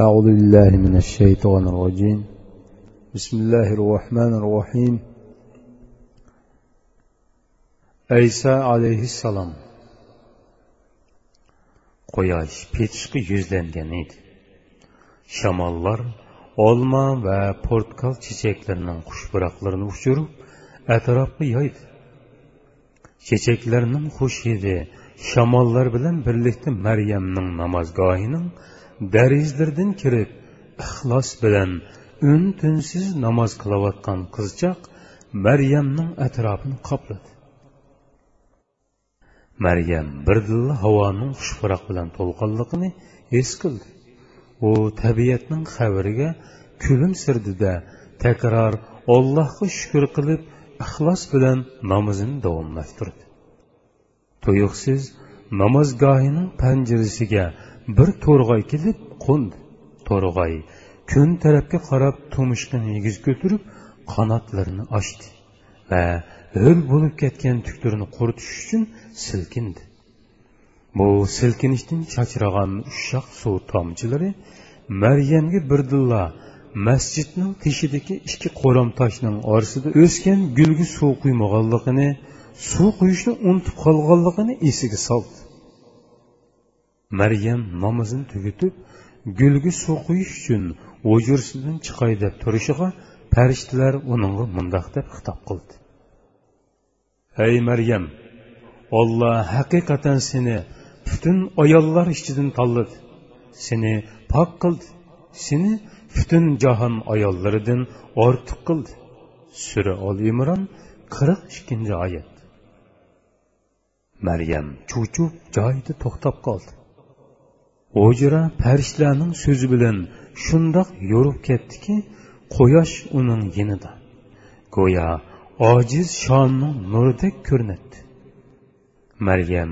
أعوذ بالله من الشيطان الرجيم بسم الله الرحمن الرحيم İsa alayhissalom quyosh petishga yuzlangan edi shamollar olma va portkal chechaklarining xushburoqlarini uchirib atrofga yoydi chechaklarning xush hidi shamollar bilan birlikda maryamning namozgohining darizlardan kirib ixlos bilan un tunsiz namoz qilayotgan qizchaq maryamning atrofini qopladi. Maryam birdilla havoning xushpuroq bilan to'lqinligini his qildi. U tabiatning xabariga kulimsirdida takror allohga shukur qilib ixlos bilan namozini davomlashtirdi. Tuyuqsiz namozgohining panjirisiga bir to'rg'ay kelib qo'ndi to'rg'ay kun tarafga qarab tumishqini egiz ko'tarib qanotlarini ochdi va ho'l bo'lib ketgan tukturini quritish uchun silkindi. Bu silkinishdan chachragan ushoq suv tomchilari maryamga birdilla masjidning teshidagi ikki qo'ram toshning orasida o'sgan gulga suv quymaganligini suv quyishni unutib qolganligini esiga soldi. Maryam namozini tugatib gulga suv quyish uchun o'jursidan chiqay deb turishiga farishtalar uningga mundoq deb xitob qildi. Ey maryam olloh haqiqatan seni butun ayollar ichidan tanladi. Seni pok qildi. Seni butun jahon ayollaridan ortiq qildi. Sura ol imron qirq ikkinchi oyat. Maryam cho'chib joyida to'xtab qoldi. O'jira farishtalarning so'zi bilan shundoq yo'rib ketdiki quyosh uning yinida. Go'yo ojiz shomning nuridek ko'rinadi. Maryam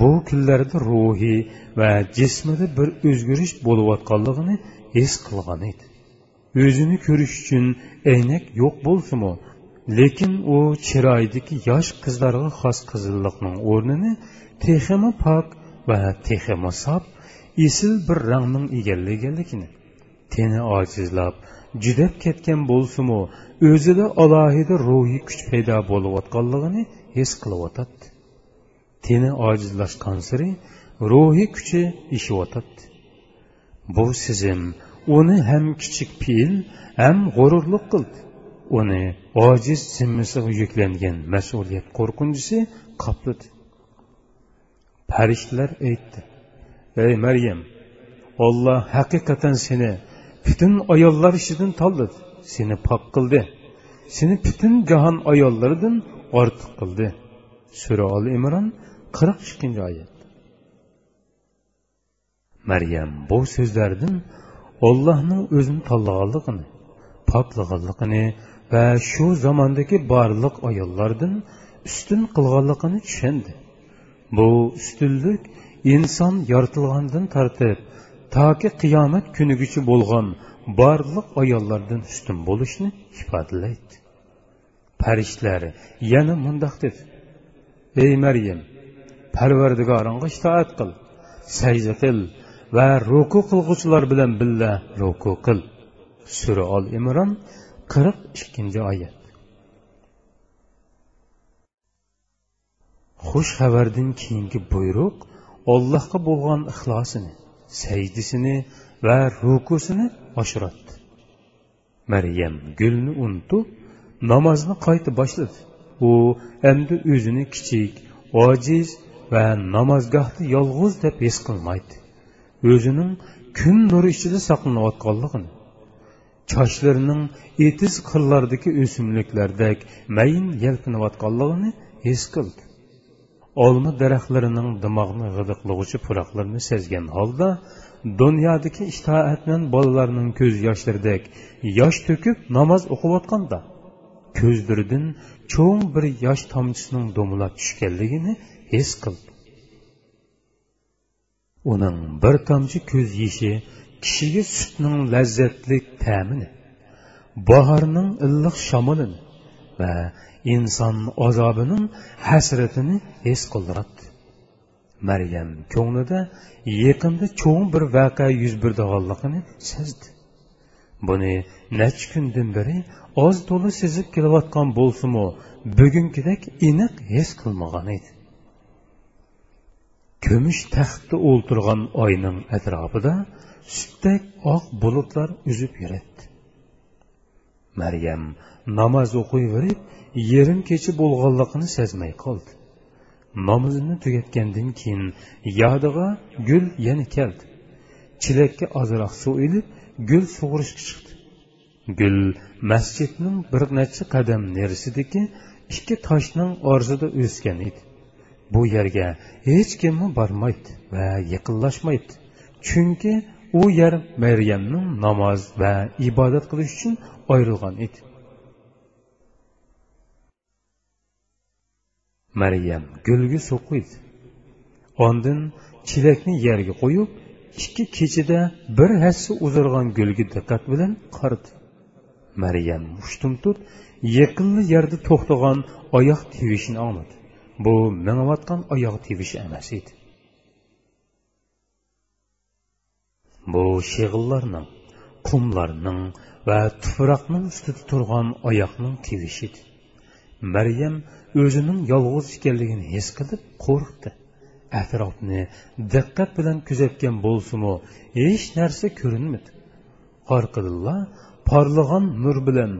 bu kunlarda ruhiy va jismida bir o'zgarish bo'layotganligini his qilgan edi. O'zini ko'rish uchun aynak yo'q bo'lsimi lekin u chiroydagi yosh qizlarga xos qizilliqning o'rnini teximi pok va teximi sof esil bir rangning egallaganligini teni ojizlab judab ketgan bo'lsimu o'zida alohida ruhiy kuch paydo bo'layotganligini his qilayotadi teni ojizlashgan siri ruhiy kuchi ishiyotadi bu sizim uni ham kichik pil ham g'ururlik qildi. Uni ojiz zimmasiga yuklangan mas'uliyat qo'rqinchisi qopladi farishtalar aytdi ey maryam olloh haqiqatan seni butun ayollar ichidan tanladi. Seni pok qildi. Seni butun jahon ayollaridan ortiq qildi. Sura ol imron qirq ikkinchi oyat. Maryam bu so'zlardan ollohning o'zini tanlaganligini poklaganligini va shu zamondagi barliq ayollardan ustun qilganligini tushundi. Bu ustunlik inson yoritilgandan tortib toki qiyomat kunigacha bo'lgan barliq ayollardan ustun bo'lishni ifodalaydi farishtalar yana mundoq dedi ey maryam parvardigoringga itoat qil sajda qil va ruku qilg'uvchilar bilan billa ruku qil. Sura ol imron qirq ikkinchi oyat. Xush xabardan keyingi buyruq ollohga bo'lgan ixlosini sajdisini va rukusini oshiradi. Maryam gulni unutib namozni qayta boshladi. U endi o'zini kichik ojiz va namozgohda yolg'iz deb his qilmaydi. O'zining kun nuri ichida saqlanayotganligini chochlarining etiz qirlardagi o'simliklardek mayin yalpinayotganligini his qildi. Olma daraxtlarining dimog'ni g'idiqlovchi puroqlarini sezgan holda dunyodagi ishtoatman bolalarning ko'z yoshlaridek yosh to'kib namoz o'qiyotganda ko'zlaridan cho'ng bir yosh tomchisining do'milab tushganligini his qildi. Uning bir tomchi ko'z yeshi kishiga sutning lazzatli ta'mini bahorning illiq shamolini va inson azobining hasratini his qildiradi. Maryam ko'nglida yaqinda cho'ng bir voqea yuz berdianligini sezdi. Buni necha kundan beri oz to'la sezib kelayotgan bo'lsimi bugungidek aniq his qilmagan edi. Kumush taxtda o'ltirgan oyning atrofida sutdek oq bulutlar uzib yuradi. Maryam namoz o'qiyverib yerim kecha bo'lganligini sezmay qoldi. Namozini tugatgandan keyin yodiga gul yana keldi. Chilakka ozroq suv ilib gul sug'urishga chiqdi. Gul masjidning bir necha qadam nerisidagi ikki toshning orzida o'sgan edi. Bu yerga hech kim bormaydi va yaqinlashmaydi. Chunki u yer maryamning namoz va ibodat qilish uchun ayrilgan edi. Maryam gulga so'qiydi ondin chilakni yerga qo'yib ikki kechada bir hassa uzirgan gulga diqqat bilan qaradi. Maryam mushtumtut yaqinli yerda to'xtagan oyoq tevishini angladi bu minayotgan oyoq tevish emas edi. Bu shig'illarning qumlarning va tuproqning ustida turgan oyoqning tevishi edi maryam o'zining yolg'iz ekanligini his qilib qo'rqdi atrofni diqqat bilan kuzatgan bo'lsimi hech narsa ko'rinmadi orqadilla porlagan nur bilan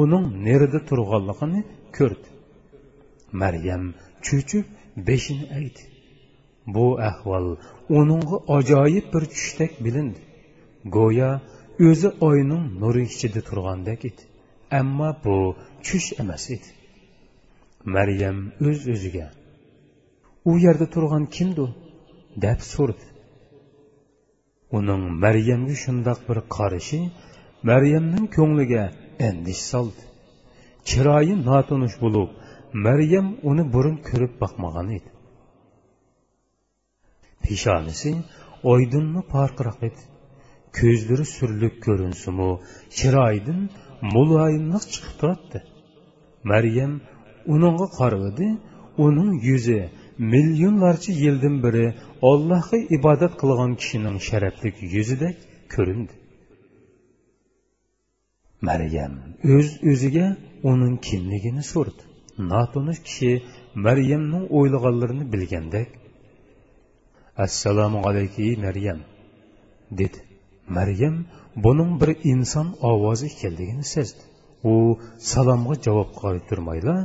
uning nerida turganligini ko'rdi maryam cho'chib beshini aydi bu ahvol uningga ajoyib bir tushdek bilindi. Go'yo o'zi oyning nuri ichida turgandek edi. Ammo bu tush emas edi. Maryam o'z öz o'ziga u yerda turgan kimdi deb so'radi. Uning maryamga shundoq bir qarashi maryamning ko'ngliga andish soldi. Chiroyi notanish bo'lib maryam uni burun ko'rib boqmagan edi. Peshonasi oydinmi porqiroq edi. Ko'zlari surlik ko'rinsimu chiroyidan muloyimliq chiqib turadi maryam uningga qaradi uning yuzi millionlarcha yildan beri ollohga ibodat qilgan kishining sharafli yuzidek ko'rindi. Maryam o'z öz o'ziga uning kimligini so'rdi notanish kishi maryamning o'ylaganlarini bilgandek assalomu alaykum maryam dedi. Maryam buning bir inson ovozi ekanligini sezdi. U salomga javob qaytirmayla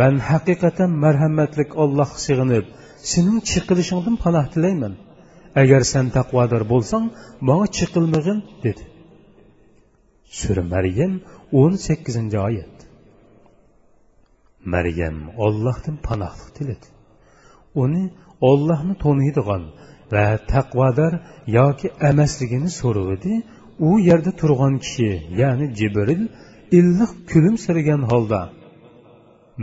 man haqiqatan marhamatlik ollohga sig'inib sening chiqilishingdan panoh tilayman. Agar sen taqvodor bo'lsang manga chiqilmag'in dedi. Sura maryam o'n sakkizinchi oyat. Maryam ollohdan panohlik tiladi. Uni ollohni to'niydigan va taqvodor yoki emasligini so'ravdi u yerda turgan kishi ya'ni jibril illiq kulimsiragan holda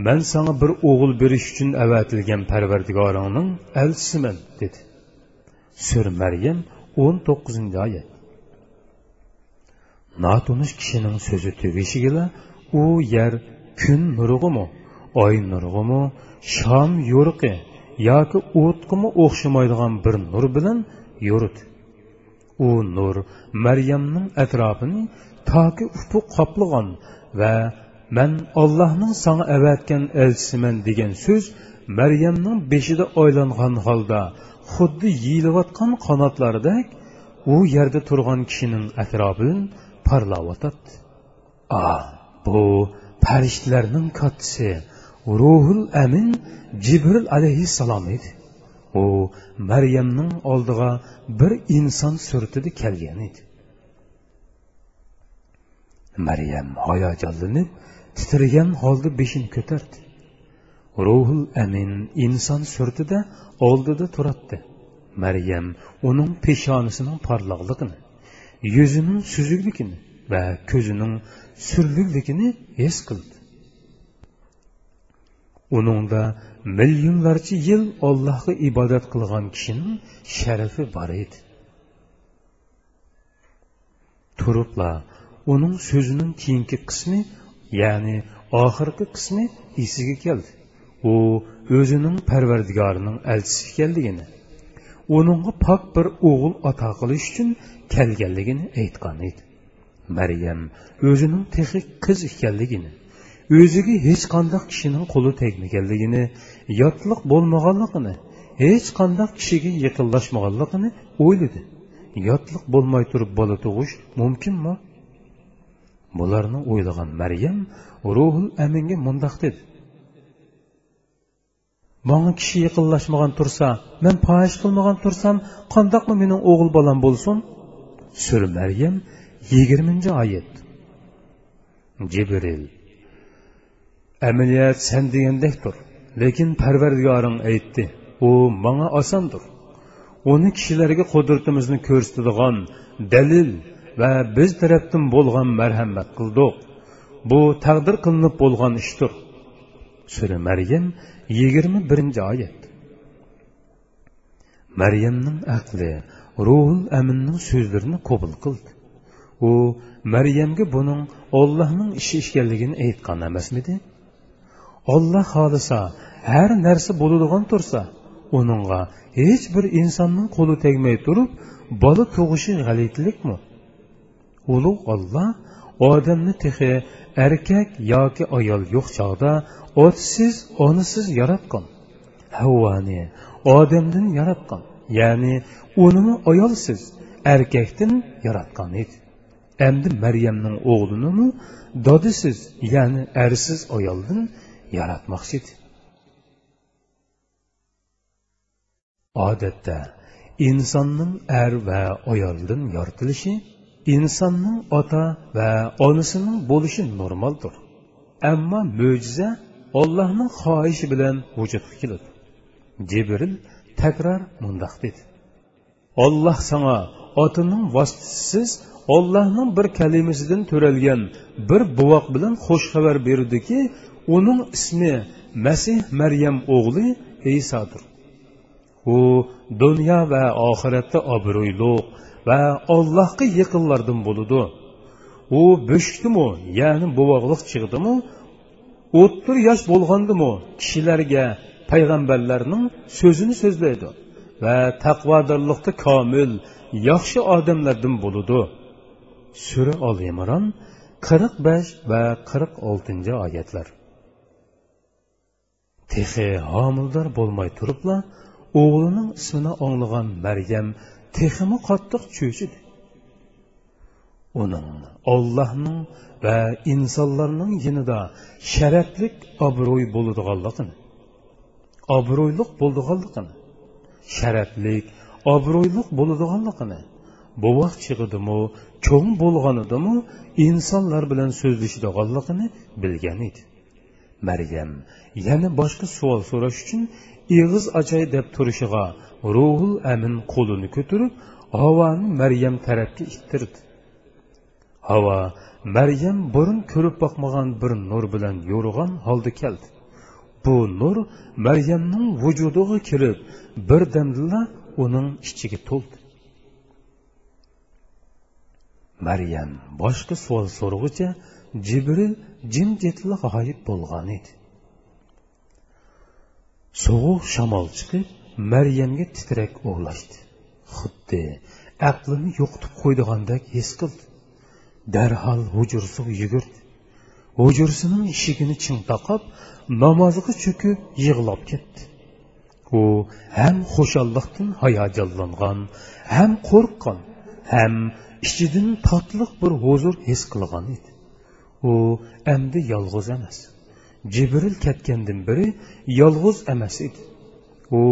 man sanga bir o'g'il berish uchun avatilgan parvardigoringning elchisiman dedi. Sur maryam o'n to'qqizinchi oyat. Notanish kishining so'zi tugishigila u yer kun nurg'imi oy nurg'imi shom yo'riqi yoki o'tqimi o'xshamaydigan bir nur bilan yo'rit u nur maryamning atrofini toki ufuq qoplagan va man ollohning sanga avatgan elchisiman degan so'z maryamning beshida oylangan holda xuddi yeyilayotgan qanotlaridek u yerda turgan kishining atrofin parlayotadi a ah, bu farishtalarning kattasi ruhul amin jibril alayhissalom edi. U maryamning oldiga bir inson suratida kelgan edi. Maryam hayajonlanib titragan holda beshini ko'tardi. Ruhul amin inson surtida oldida turadi maryam uning peshonasining porloqligini yuzining suzukligini va ko'zining surlikligini his qildi. Uningda millionlarcha yil ollohga ibodat qilgan kishining sharafi bor edi. Turibla uning so'zining keyingi qismi ya'ni oxirgi qismi esiga keldi. U o'zining parvardigorining elchisi ekanligini uningga pok bir o'g'il ato qilish uchun kelganligini aytgan edi. Maryam o'zining texi qiz ekanligini o'ziga hech qanday kishining qo'li tegmaganligini yotliq bo'lmaganligini hech qanday kishiga yaqinlashmaganligini o'yladi yotliq bo'lmay turib bola tug'ish mumkinmi bularni o'ylagan maryam ruhul aminga mundoq dedi. Manga kishi yaqinlashmagan tursa men fohish qilmagan tursam qandoqmi mening o'g'il bolam bo'lsin sura maryam yigirmanchi oyat jibril amaliyat sen degandekdir lekin parvardigoring aytdi u manga osondir uni kishilarga qudratimizni ko'rsatadigan dalil va biz tarafdan bo'lgan marhamat qildik. Bu taqdir qilinib bo'lgan ishdir. Sura maryam yigirma birinchi oyat. Maryamning aqli ruhul aminning so'zlarini qabul qildi. U maryamga buning ollohning ishi ekanligini aytgan emasmidi? Olloh xohlasa har narsa bo'ladigan tursa uningga hech bir insonning qo'li tegmay turib bola tug'ishi g'alitilikmi ulug' olloh odamni tehi erkak yoki ayol yo'q chog'da otasiz onasiz yaratgan. Havvani odamdan yaratgan ya'ni unimi ayolsiz erkakdan yaratgan edi. Endi maryamning o'g'linimi dodisiz ya'ni arsiz ayoldan yaratmoqchi edi odatda insonning er va ayoldan yoritilishi insonning ota va onasining bo'lishi normaldir. Ammo mo'jiza ollohning xohishi bilan vujudga keladi. Jibril takror mundoq dedi. Olloh sanga otining vositasiz ollohning bir kalimasidan to'ralgan bir buvoq bilan xush xabar berdiki uning ismi masih maryam o'g'li isodir u dunyo va oxiratda obro'yliq va ollohga yaqinlardan bo'ludi u bo'shikdimi ya'ni buvoqliq chiqdimi o'ttir yosh bo'lgandimi kishilarga payg'ambarlarning so'zini so'zlaydi va taqvodorlikda komil yaxshi odamlardan bo'ludi sura ol imron qirq besh va qirq oltinchi oyatlar texi homildor bo'lmay turibla o'g'lining ismini anglagan maryam teximi qattiq cho'chidi uning ollohning va insonlarning yinida sharaflik obro'y bo'ladiganligini obro'yliq bo'ldiganligini sharaflik obro'yliq bo'ladiganligini bu vaqt chig'idimu cho'ng bo'lganidimu insonlar bilan so'zlashadiganligini bilgan edi. Maryam yana boshqa savol so'rash uchun ig'iz ochay deb turishiga ruhul amin qo'lini ko'tarib havoni maryam tarafga ittirdi. Havo maryam burun ko'rib boqmagan bir nur bilan yo'rg'an holda keldi. Bu nur maryamning vujudiga kirib birdamdilla uning ichiga to'ldi. Maryam boshqa savol so'rg'icha jibril jimjitli g'oyib bo'lgan edi. Sovuq shamol chiqib maryamga titrak o'g'lashdi xuddi aqlini yo'qotib qo'ydigandek his qildi. Darhol hujursiga yugurdi. Hujursining eshigini ching taqab namoziga cho'kib yig'lab ketdi. U ham xushalliqdan hayajonlangan ham qo'rqqan ham ichidan totliq bir huzur his qilgan edi. U endi yolg'iz emas. Jibril ketgandan beri yolg'iz emas edi. U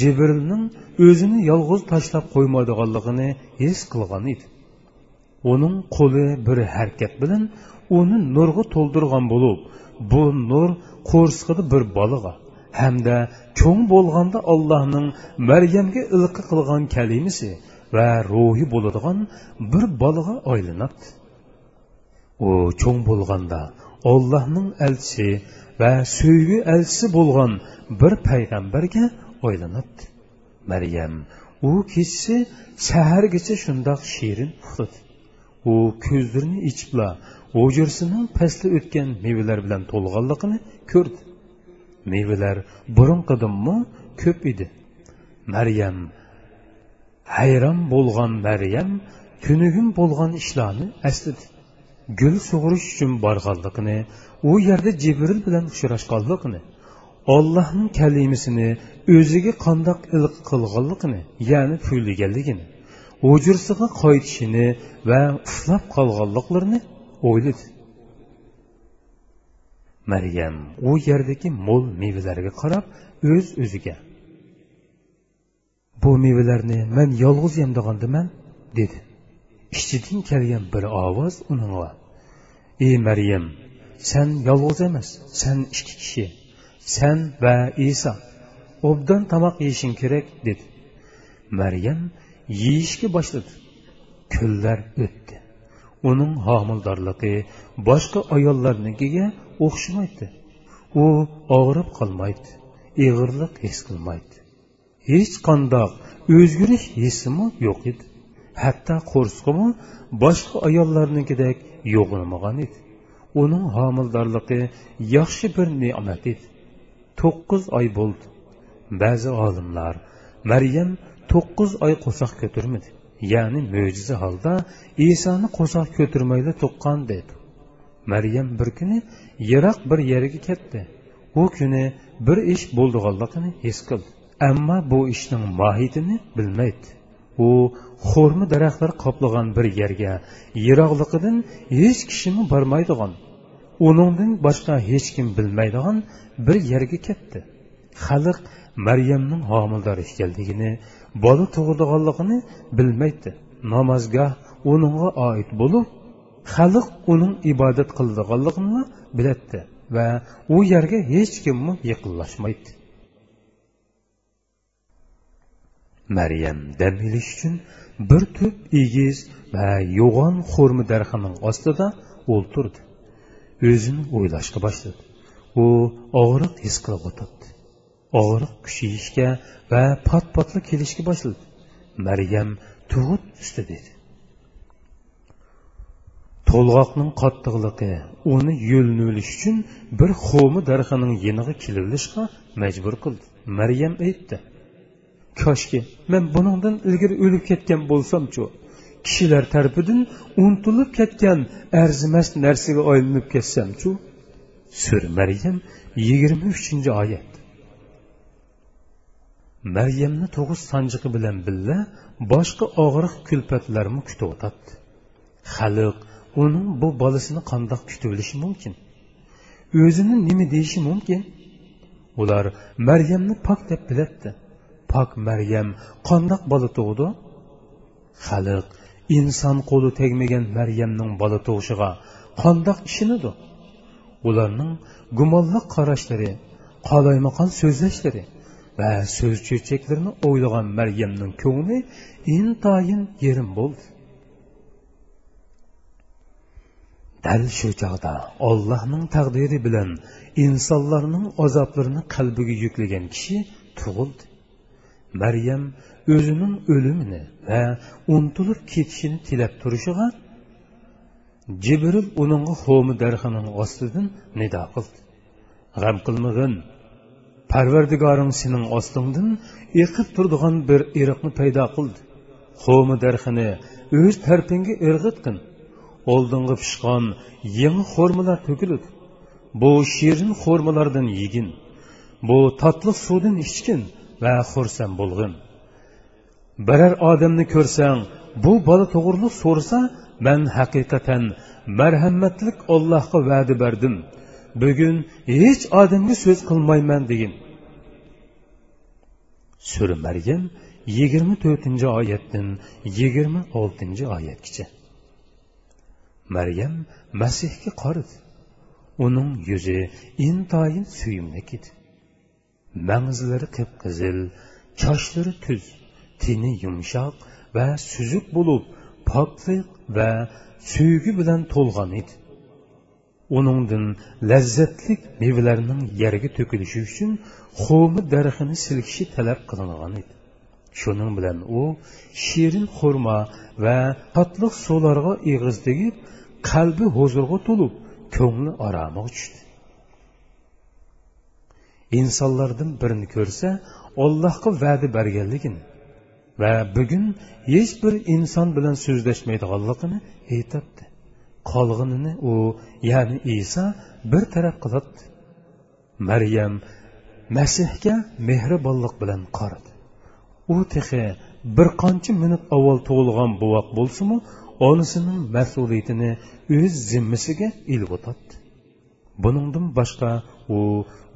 jibrilning o'zini yolg'iz tashlab qo'ymaydiganligini his qilgan edi. Uning qo'li bir harakat bilan uni nurga to'ldirgan bo'lib bu nur qo'rsqidi bir bolaga hamda cho'ng bo'lganda allohning maryamga ilqi qilgan kalimasi va ruhi bo'ladigan bir bolaga aylanadi u cho'ng bo'lganda ollohning elchisi va so'ygi elchisi bo'lgan bir payg'ambarga aylanadi maryam u kechasi sahargacha shundoq shirin uxladi u ko'zlarini ichibla o'jirsining pastda o'tgan mevalar bilan to'lg'anligini ko'rdi. Mevalar burunqidimmi ko'p edi. Maryam hayron bo'lgan maryam tunugim bo'lgan ishlarni esladi. Gul sug'urish uchun borganligini u yerda jibril bilan uchrashganligini ollohning kalimisini o'ziga qandoq iliq qilganligini ya'ni kuylaganligini o'jirsiga qaytishini va uxlab qolganliklarini o'yladi. Maryam u yerdagi mo'l mevalarga qarab o'z o'ziga bu mevalarni man yolg'iz yemdigandiman dedi. Ichidan kelgan bir ovoz uningga ey maryam sen yolg'iz emas sen ikki kishi sen va iso obdan tomoq yeyishing kerak dedi. Maryam yeyishga boshladi. Kunlar o'tdi. Uning homildorligi boshqa ayollarnikiga o'xshamaydi. U og'rib qolmaydi ig'irlik his qilmaydi. Hech qandoq o'zgarish hissimi yo'q edi. Hatto qo'rsqimi boshqa ayollarnikidek yo'g'ilmagan edi. Uning homildorligi yaxshi bir ne'mat edi. To'qqiz oy bo'ldi. Ba'zi olimlar maryam to'qqiz oy qo'soq ko'tarmadi ya'ni mo'jiza holda isoni qo'soq ko'tarmayli tuqqan dedi. Maryam bir kuni yiroq bir yerga ketdi. U kuni bir ish bo'ldiganligini his qildi. Ammo bu ishning mohiyatini bilmaydi. U xo'rmi daraxtlar qoplagan bir yerga yiroqliqidan hech kishimi bormaydigan uningdan boshqa hech kim bilmaydigan bir yerga ketdi. Xalq maryamning homildor ekanligini bola tug'ilganligini bilmaydi. Namozgoh uningga oid bo'lib xalq uning ibodat qiladiganligini biladi va u yerga hech kimmi yaqinlashmaydi. Maryam dam ilish uchun bir tup egiz va yo'g'on xo'rmi darxining ostida o'ltirdi. O'zini o'ylashga boshladi. U og'riq his qilib o'tirdi. Og'riq kuchayishga va pat patli kelishga boshladi. Maryam tug'ut usti dedi to'lg'oqning qattiqligi uni yo'lnilish uchun bir xo'mi darxining yeniga kelilishga majbur qildi. Maryam aytdi koshki men buningdan ilgari o'lib ketgan bo'lsamchu kishilar tarafidan unutilib ketgan arzimas narsaga aylanib ketsamchu sur maryam yigirma uchinchi oyat. Maryamni to'g'iz sanjiqi bilan birga boshqa og'riq kulpatlarni kutayotadi xalq uning bu bolasini qandoq kutib olishi mumkin? O'zini nima deyishi mumkin? Ular maryamni pok deb biladi pok maryam qandoq bola tug'di? Xalq inson qo'li tegmagan maryamning bola tug'ishiga qandoq ishinidi ularning gumonli qarashlari qolaymaqon so'zlashlari va so'z cho'chaklarini o'ylagan maryamning ko'ngli intayin yerim bo'ldi. Dal shu chog'da ollohning taqdiri bilan insonlarning azoblarini qalbiga yuklagan kishi tug'ildi. Maryam o'zining o'limini va unutilib ketishini tilab turishiga jibril uning ho'mi darxining ostidan nido qildi g'am qilmag'in parvardigoring sening ostingdan eqib turadigan bir iriqni paydo qildi ho'mi darxini o'z tarpingga irg'itqin oldingi pishqon yangi xo'rmalar to'kiladi bu shirin xo'rmalardan yegin bu tatli suvdan ichgin va xursand bo'lg'in. Biror odamni ko'rsang bu bola to'g'riliq so'rasa man haqiqatan marhamatlik ollohga va'da berdim. Bugun hech odamga so'z qilmayman degin. Sura maryam yigirma to'rtinchi oyatdan yigirma oltinchi oyatgacha. Maryam masihga qaradi uning yuzi intoyin suyimlik edi mang'izlari qip qizil chochlari tuz tini yumshoq va suzuk bo'lib poklik va suygi bilan to'lgan edi. Uningdan lazzatlik mevalarning yerga to'kilishi uchun xo'mi daraxtini silkishi talab qilingan edi. Shuning bilan u shirin xurmo va tatliq suvlarga ig'iz tegib qalbi huzurga to'lib ko'ngli oromiga tushdi. Insonlardan birini ko'rsa ollohga va'da berganligini va bugun hech bir inson bilan so'zlashmaydiganligini aytadi qolg'inini u ya'ni iso bir taraf qiladi maryam masihga mehribonlik bilan qaradi. U tehi bir qancha minut avval tug'ilgan buvoq bo'lsimi onasining mas'uliyatini o'z zimmasiga ilib o'tadi. Buningdan boshqa u.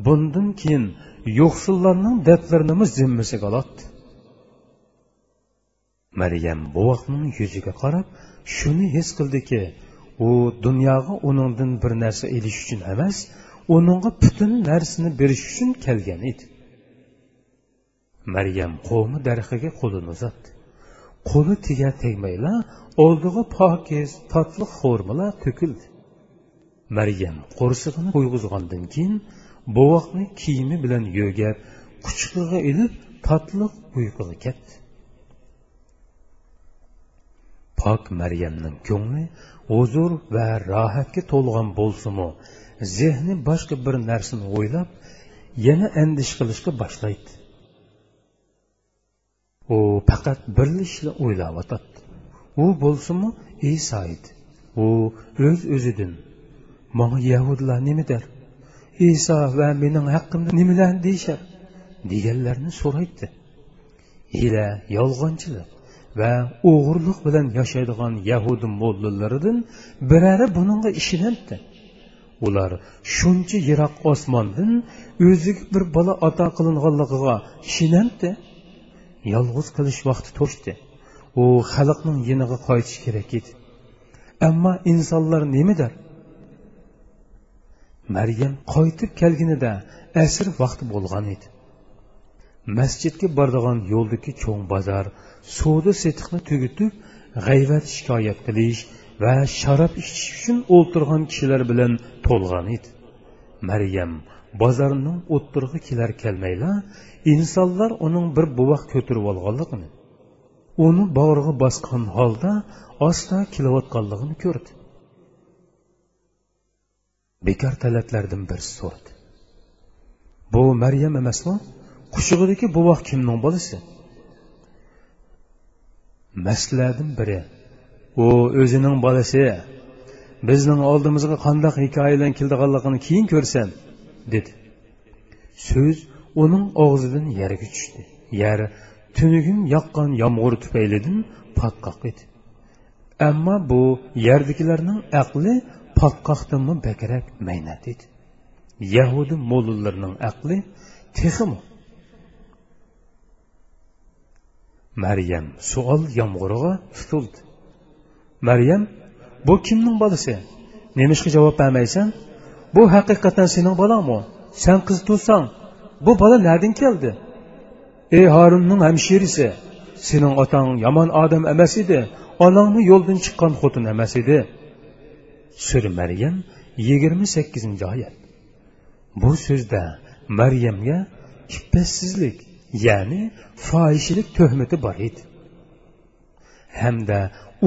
Bundan keyin yo'qsillarning dardlarini zimmasiga oladi maryam buvoqning yuziga qarab shuni his qildiki u dunyoga uningdan bir narsa elish uchun emas uningga butun narsani berish uchun kelgan edi. Maryam qo'mi darxiga qo'lini uzatdi. Qo'li tiga tegmayla oldiga pokiz totli xo'rmalar to'kildi. Maryam qo'rsig'ini qo'yg'izgandan keyin bovoqni kiyimi bilan yo'gab quchqig'iga ilib totliq uyquga ketdi. Pok maryamning ko'ngli huzur va rohatga to'lgan bo'lsimi zehni boshqa bir narsani o'ylab yana andish qilishga boshlaydi. U faqat bir ishni o'ylayotadi u bo'lsimi iso edi. U o'z o'zidan manga yahudlar nima der iso va mening haqqimda nimalarni deyishar? Deganlarni so'raydi. Hila yolg'onchilik va o'g'irlik bilan yashaydigan yahudi mo'llilaridan birari buningga ishonadi ular shuncha yiroq osmondan o'ziga bir bola ato qilinganligiga ishonadi yolg'iz qilish vaqti to'shdi. U xalqning yiniga qaytish kerak edi. Ammo insonlar nima der maryam qaytib kelganida asr vaqti bo'lgan edi. Masjidga boradigan yo'ldagi cho'ng bozor savdo setiqni tugitib g'ayvat shikoyat qilish va sharob ichish uchun o'ltirgan kishilar bilan to'lgan edi. Maryam bozorning o'ttirg'i kelar kelmaylar insonlar uning bir buvoq ko'tirib olganligini uni bag'riga bosgan holda asta kelayotganligini ko'rdi. Bekor talablardan bir so'radi bu maryam emasmi? Quchug'idagi buvoq kimning bolasi? Maslardan biri. U o'zining bolasi. Bizning oldimizga qandoq hikoyadan keldiganligini keyin ko'rsan dedi. So'z uning og'zidan yerga tushdi. Yer tunugin yoqqan yomg'ir tufaylidan patqoq edi. Ammo bu yerdagilarning aqli patqoqdanmi bakrak maynat edi yahudi mo'llilarining aqli texmi? Maryam suol yomg'irig'a tutildi maryam bu kimning bolasi? Nemishqa javob bermaysan. Bu haqiqatan sening bolangmi? Sen qiz tug'sang bu bola nadin keldi? Ey horunning hamshirisi sening otang yomon odam emas edi. Onangni yo'ldan chiqqan xotin emas edi? Sür Məryəm 28-ci ayət. Bu sözdə Məryəmə şübhəsizlik, yəni fahişilik töhməti var idi. Həm də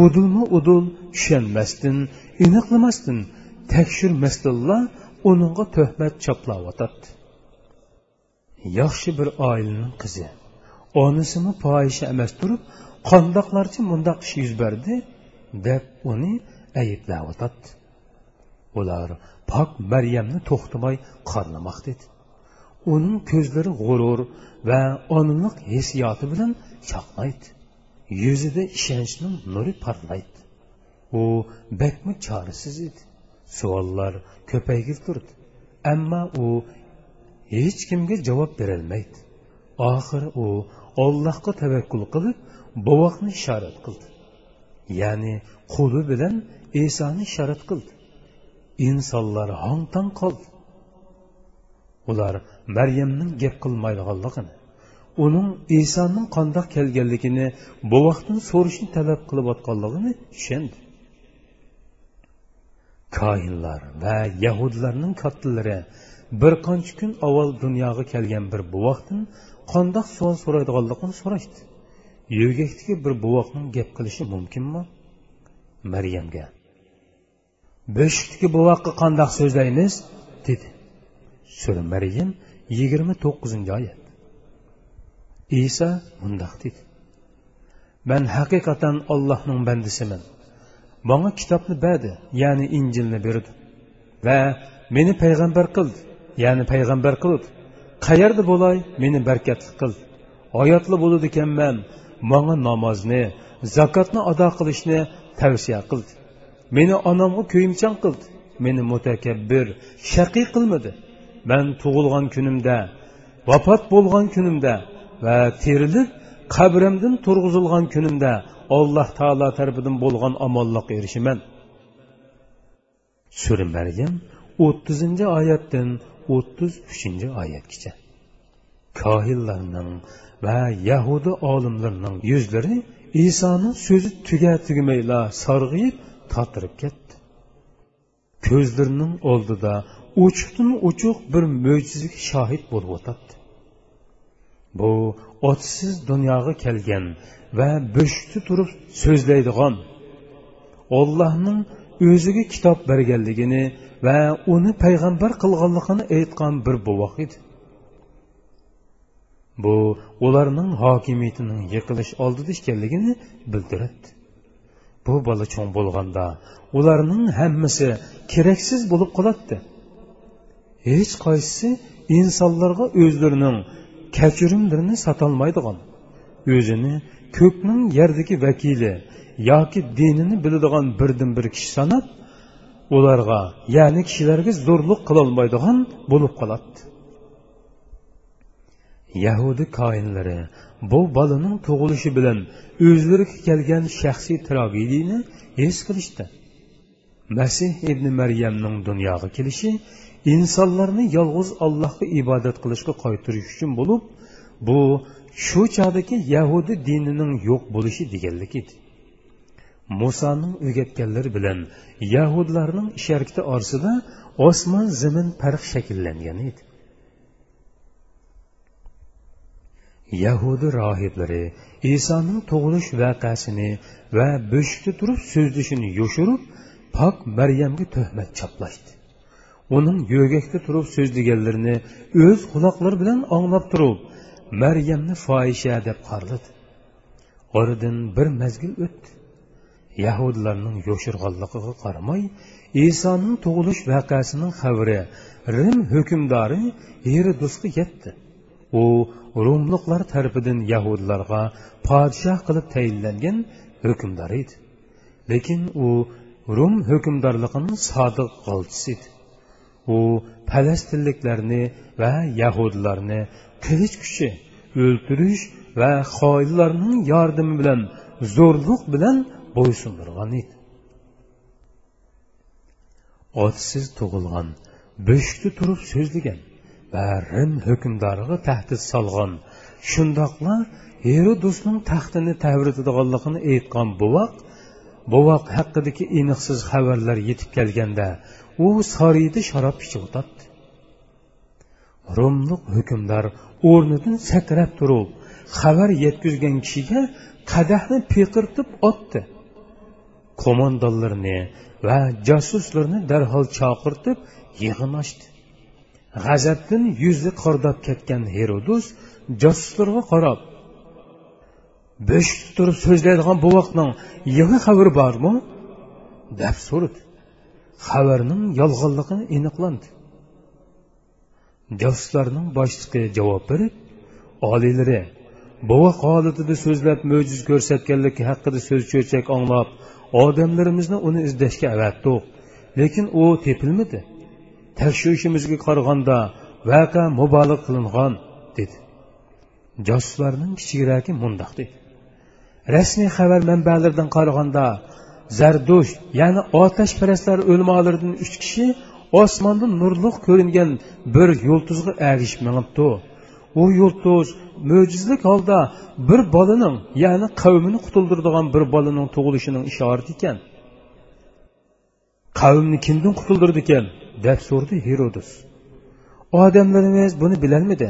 udulmu udul düşənməsdin, iniqləməsdin, təkşürməsdinla onunğa töhmət çaplavatatdı. Yaxşı bir ailənin qızı. Onusunu fahişə əməz durub, qandaqlarca mundaq iş yüz verdi, dəb onu ayblayotadi ular pok maryamni to'xtamay qorlamoqda edi uning ko'zlari g'urur va oniliq hissiyoti bilan chaqnaydi yuzida ishonchning nuri parlaydi. U bakmi chorasiz edi. Savollar ko'paygil turdi. Ammo u hech kimga javob berolmaydi. Oxiri u ollohga tavakkul qilib bovoqni ishorat qildi. Ya'ni qo'li bilan esoni sharat qildi. Insonlar hong tong qoldi. Ular maryamning gap qilmaydiganligini uning isoning qandoq kelganligini bu bovoqdan so'rashni talab qilayotganligini tushundi. Koinlar va yahudlarning kattalari bir qancha kun avval dunyoga kelgan bir buvoqdan qandoq savol so'raydiganligini so'rashdi. Yo'gakdagi bir buvoqning gap qilishi mumkinmi? Maryamga beshikdagi buvoqqa qandoq so'zlaymiz? dedi. Sura maryam yigirma to'qqizinchi oyat. Iso mundoq dedi. Man haqiqatan ollohning bandisiman. Manga kitobni berdi ya'ni injilni berdi. Va meni payg'ambar qildi ya'ni payg'ambar qildi. Qayerda bo'lay meni barkatli qil oyatli bo'ladi ekanman manga namozni zakotni ado qilishni tavsiya qildi. Meni onamga ko'yimchan qildi meni mutakabbir shaqiy qilmadi. Man tug'ilgan kunimda vafot bo'lgan kunimda va terilib qabrimdan turg'izilgan kunimda alloh taolo tarafidan bo'lgan omonlikqa erishiman sura maryam o'ttizinchi oyatdan o'ttiz uchinchi oyatgacha. Kohillarning va yahudi olimlarining yuzlari isoni so'zi tuga tugmayla sarg'ayib totirib ketdi. Ko'zlarining oldida ochiqdan ochiq bir mo'jizaga shohid bo'lib o'tadi bu otsiz dunyoga kelgan va bo'shda turib so'zlaydigan ollohning o'ziga kitob berganligini va uni payg'ambar qilganligini aytgan bir buvoq edi. Bu ularning hokimiyatining yiqilish oldida ekanligini bildiradi bu bola cho'ng bo'lganda ularning hammasi keraksiz bo'lib qoladi hech qaysisi insonlarga o'zlarining kechirimlarini sotolmaydigan o'zini ko'kning yerdagi vakili yoki dinini biladigan birdan bir kishi sanab ularga ya'ni kishilarga zo'rlik qilolmaydigan bo'lib qoladi yahudi koinlari bu bolaning tug'ilishi bilan o'zlariga kelgan shaxsiy tragediyani his qilishdi. Masih ibn maryamning dunyoga kelishi insonlarni yolg'iz allohga ibodat qilishga qaytarish uchun bo'lib bu shu chog'dagi yahudi dinining yo'q bo'lishi deganlik edi. Musoning o'rgatganlari bilan yahudlarning ish orasida osmon zamin farq shakllangan edi. Yahudi rohiblari isoning tug'ilish voqeasini va bo'shikda turib so'zlashini yoshirib pok maryamga tuhmat choplashdi uning yo'gakda turib so'zlaganlarini o'z quloqlari bilan anglab turib maryamni fohisha deb qarladi oradan bir mazgil o'tdi. Yahudlarning yoshirg'onligiga qaramay isoning tug'ilish voqeasining xabari rim hukmdori herodosga yetdi. U rumliqlar tarafidan yahudlarga podshoh qilib tayinlangan hukmdor edi. Lekin u rum hukmdorligining sodiq g'olchisi edi. U falastinliklarni va yahudlarni qilich kuchi o'ltirish va xoinlarning yordami bilan zo'rliq bilan bo'ysundirgan edi. Otsiz tug'ilgan bo'shikda turib so'zlagan. Va rim hukmdoriga tahdid solgan shundoqla herodosning taxtini tavritadiganligini aytgan buvoq buvoq haqidagi aniqsiz xabarlar yetib kelganda u sariyda sharob ichib o'tadi. Rumliq hukmdor o'rnidan sakrab turib xabar yetkazgan kishiga qadahni peqirtib otdi. Qo'mondonlarni va josuslarni darhol chaqirtib yig'in ochdi g'azabdan yuzi qordab ketgan herodus josuslarga qarab bo'shikda turib so'zlaydigan bu vaqtning yangi xabari bormi? deb so'radi. Xabarning yolg'onligi aniqlandi. Josuslarning boshlig'i javob berib oliylari buvoq holatida so'zlab mo'jiz ko'rsatganligi haqida so'z cho'chak anglab odamlarimizni uni izlashga avatdiq lekin u tepilmadi. tekşüşümüzü karganda vaka mübalık kılıngan dedi. Casuslarının kiçigraki mundak dedi. rasmiy xabar manbalardan qaraganda Zarduş yani otashparastlar ölüm uch kishi osmonda nurliq ko'ringan bir yulduzga ergishib minibdi u yulduz mo'jizlik holda bir bolaning ya'ni qavmini qutuldirdigan bir bolaning tug'ilishining ishorati ekan qavmni kimdan qutuldirdi ekan deb so'rdi herodus odamlarimiz buni bilolmidi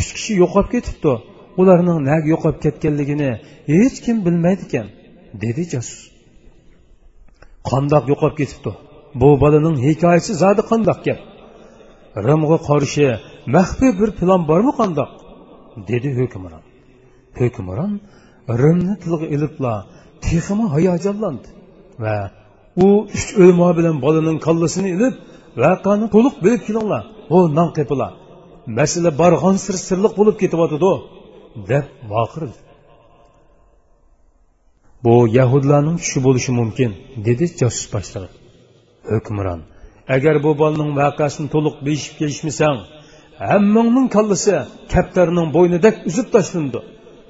uch kishi yo'qolib ketibdi ularning nag yo'qolib ketganligini hech kim bilmaydi ekan dedi jasus qandoq yo'qolib ketibdi bu bolaning hikoyasi zodi qandoq gap rimga qarshi maxfiy bir plan bormi qandoq dedi hukmron hukmron rimni tilga ilibla texmi hayajonlandi va u uch o'lmo bilan bolaning kallasini ilib vaqani to'liq bilib kelinglar. O non qepilar masala borg'on sir sirliq bo'lib ketyotidi deb vaqirdi bu yahudlarning tushi bo'lishi mumkin dedi josus boshlig'i. Hukmron agar bu bolaning voqeasini to'liq beshib kelishmasang hammangning kallasi kaptarning bo'ynidek uzib tashlandi.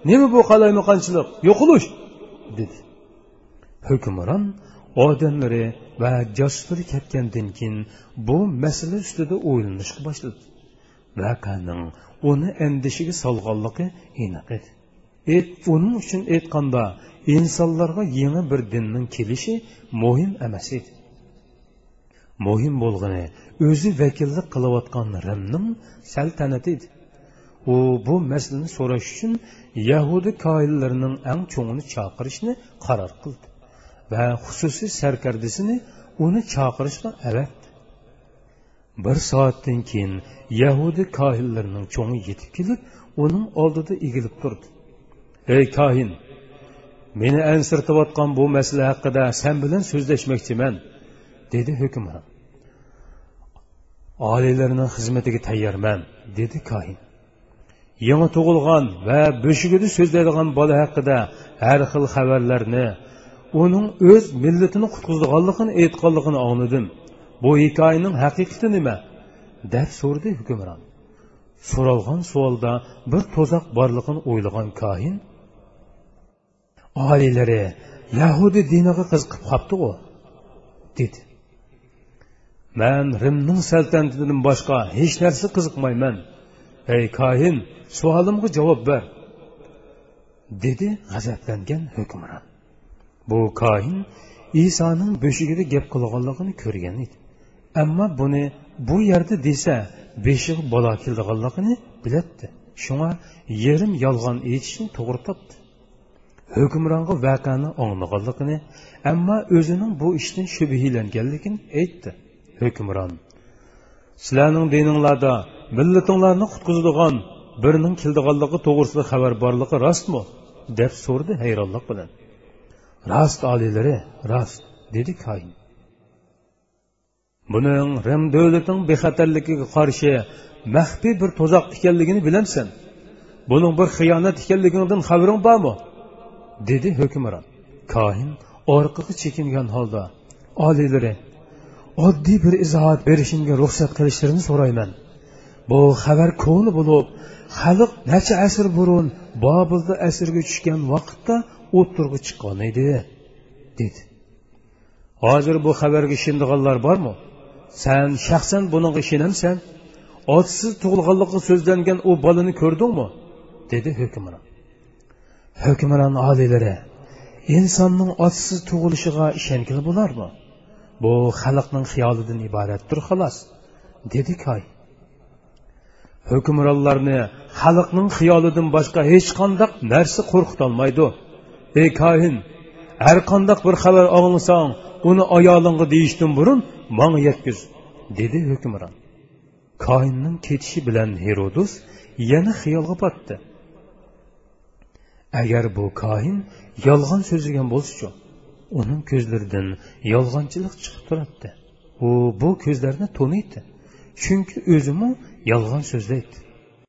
Nima bu qalaymaqonchilik yo'qolish dedi. Hukmron odamlari va josuslari ketgandan keyin bu masala ustida o'ylanishga boshladi. Vaqaning uni andishiga solganligi aniq edi. Et uning uchun aytganda insonlarga yangi bir dinning kelishi muhim emas edi. Muhim bo'lgani o'zi vakillik qilayotgan rimning saltanati edi. U bu masalani so'rash uchun yahudi koillarining eng cho'ngini chaqirishni qaror qildi. Va xususiy sarkardisini uni chaqirishga avatdi bir soatdan keyin yahudi kohinlarining cho'ngi yetib kelib uning oldida egilib turdi. Ey kohin meni ansirtayotgan bu masala haqida sen bilan so'zlashmoqchiman dedi hukmron. Oliylarning xizmatiga tayyorman dedi kohin. Yangi tug'ilgan va bo'shigida so'zlaydigan bola haqida har xil xabarlarni uning o'z millatini qutqizganligini aytganligini angladim bu hikoyaning haqiqati nima? deb so'rdi hukmron. So'ralgan savolda bir to'zoq borligini o'ylagan kohin oliylari yahudi diniga qiziqib qolibdi dedi. Man rimning saltanatidan boshqa hech narsa qiziqmayman. Ey kohin savolimga javob ber dedi g'azablangan hukmron. Bu kohin isoning beshigida gap qilganligini ko'rgan edi. Ammo buni bu yerda desa beshig'i balo keldiganligini biladdi shunga yerim yolg'on aytishni to'g'ri topdi. Hukmronga vaqani o'ngmaganligini ammo o'zining bu ishdan shubhilanganligini aytdi. Hukmron sizlarning dininglarda millatinglarni qutqizadigan birning keldiganligi to'g'risida xabar borligi rostmi? deb so'rdi hayronlik bilan. Rost oliylari rost dedi koin. Buning rim davlatining bexatarligiga qarshi maxfiy bir to'zoq ekanligini bilamsan. Buning bir xiyonat ekanligidan xabaring bormi? Dedi hukmron. Koin orqaga chekingan holda oliylari oddiy bir izohat berishimga ruxsat qilishlarini so'rayman. Bu xabar ko'ni bo'lib xalq necha asr burun bobilda asrga tushgan vaqtda o'ttirg'i chiqqan edi dedi. Hozir bu xabarga ishonadiganlar bormi? San shaxsan buninga ishonamsan? Otsiz tug'ilganligi so'zlangan u bolani ko'rdingmi? dedi hukmron. Hukmron oliylari insonning otsiz tug'ilishiga ishongil bo'larmi? Bu xalqning xiyolidan iboratdir xolos dedi koy. Hukmronlarni xalqning xiyolidan boshqa hech qanday narsa qo'rqitolmaydi. Ey kohin har qandoq bir xabar olsang uni ayolingga deyishdan burun manga yetkiz dedi hukmron. Koinning ketishi bilan herodus yana xiyolga botdi. Agar bu kohin yolg'on so'zlagan bo'lsachu uning ko'zlaridan yolg'onchilik chiqib turibdi. U bu ko'zlarni to'niydi chunki o'zimi yolg'on so'zlaydi.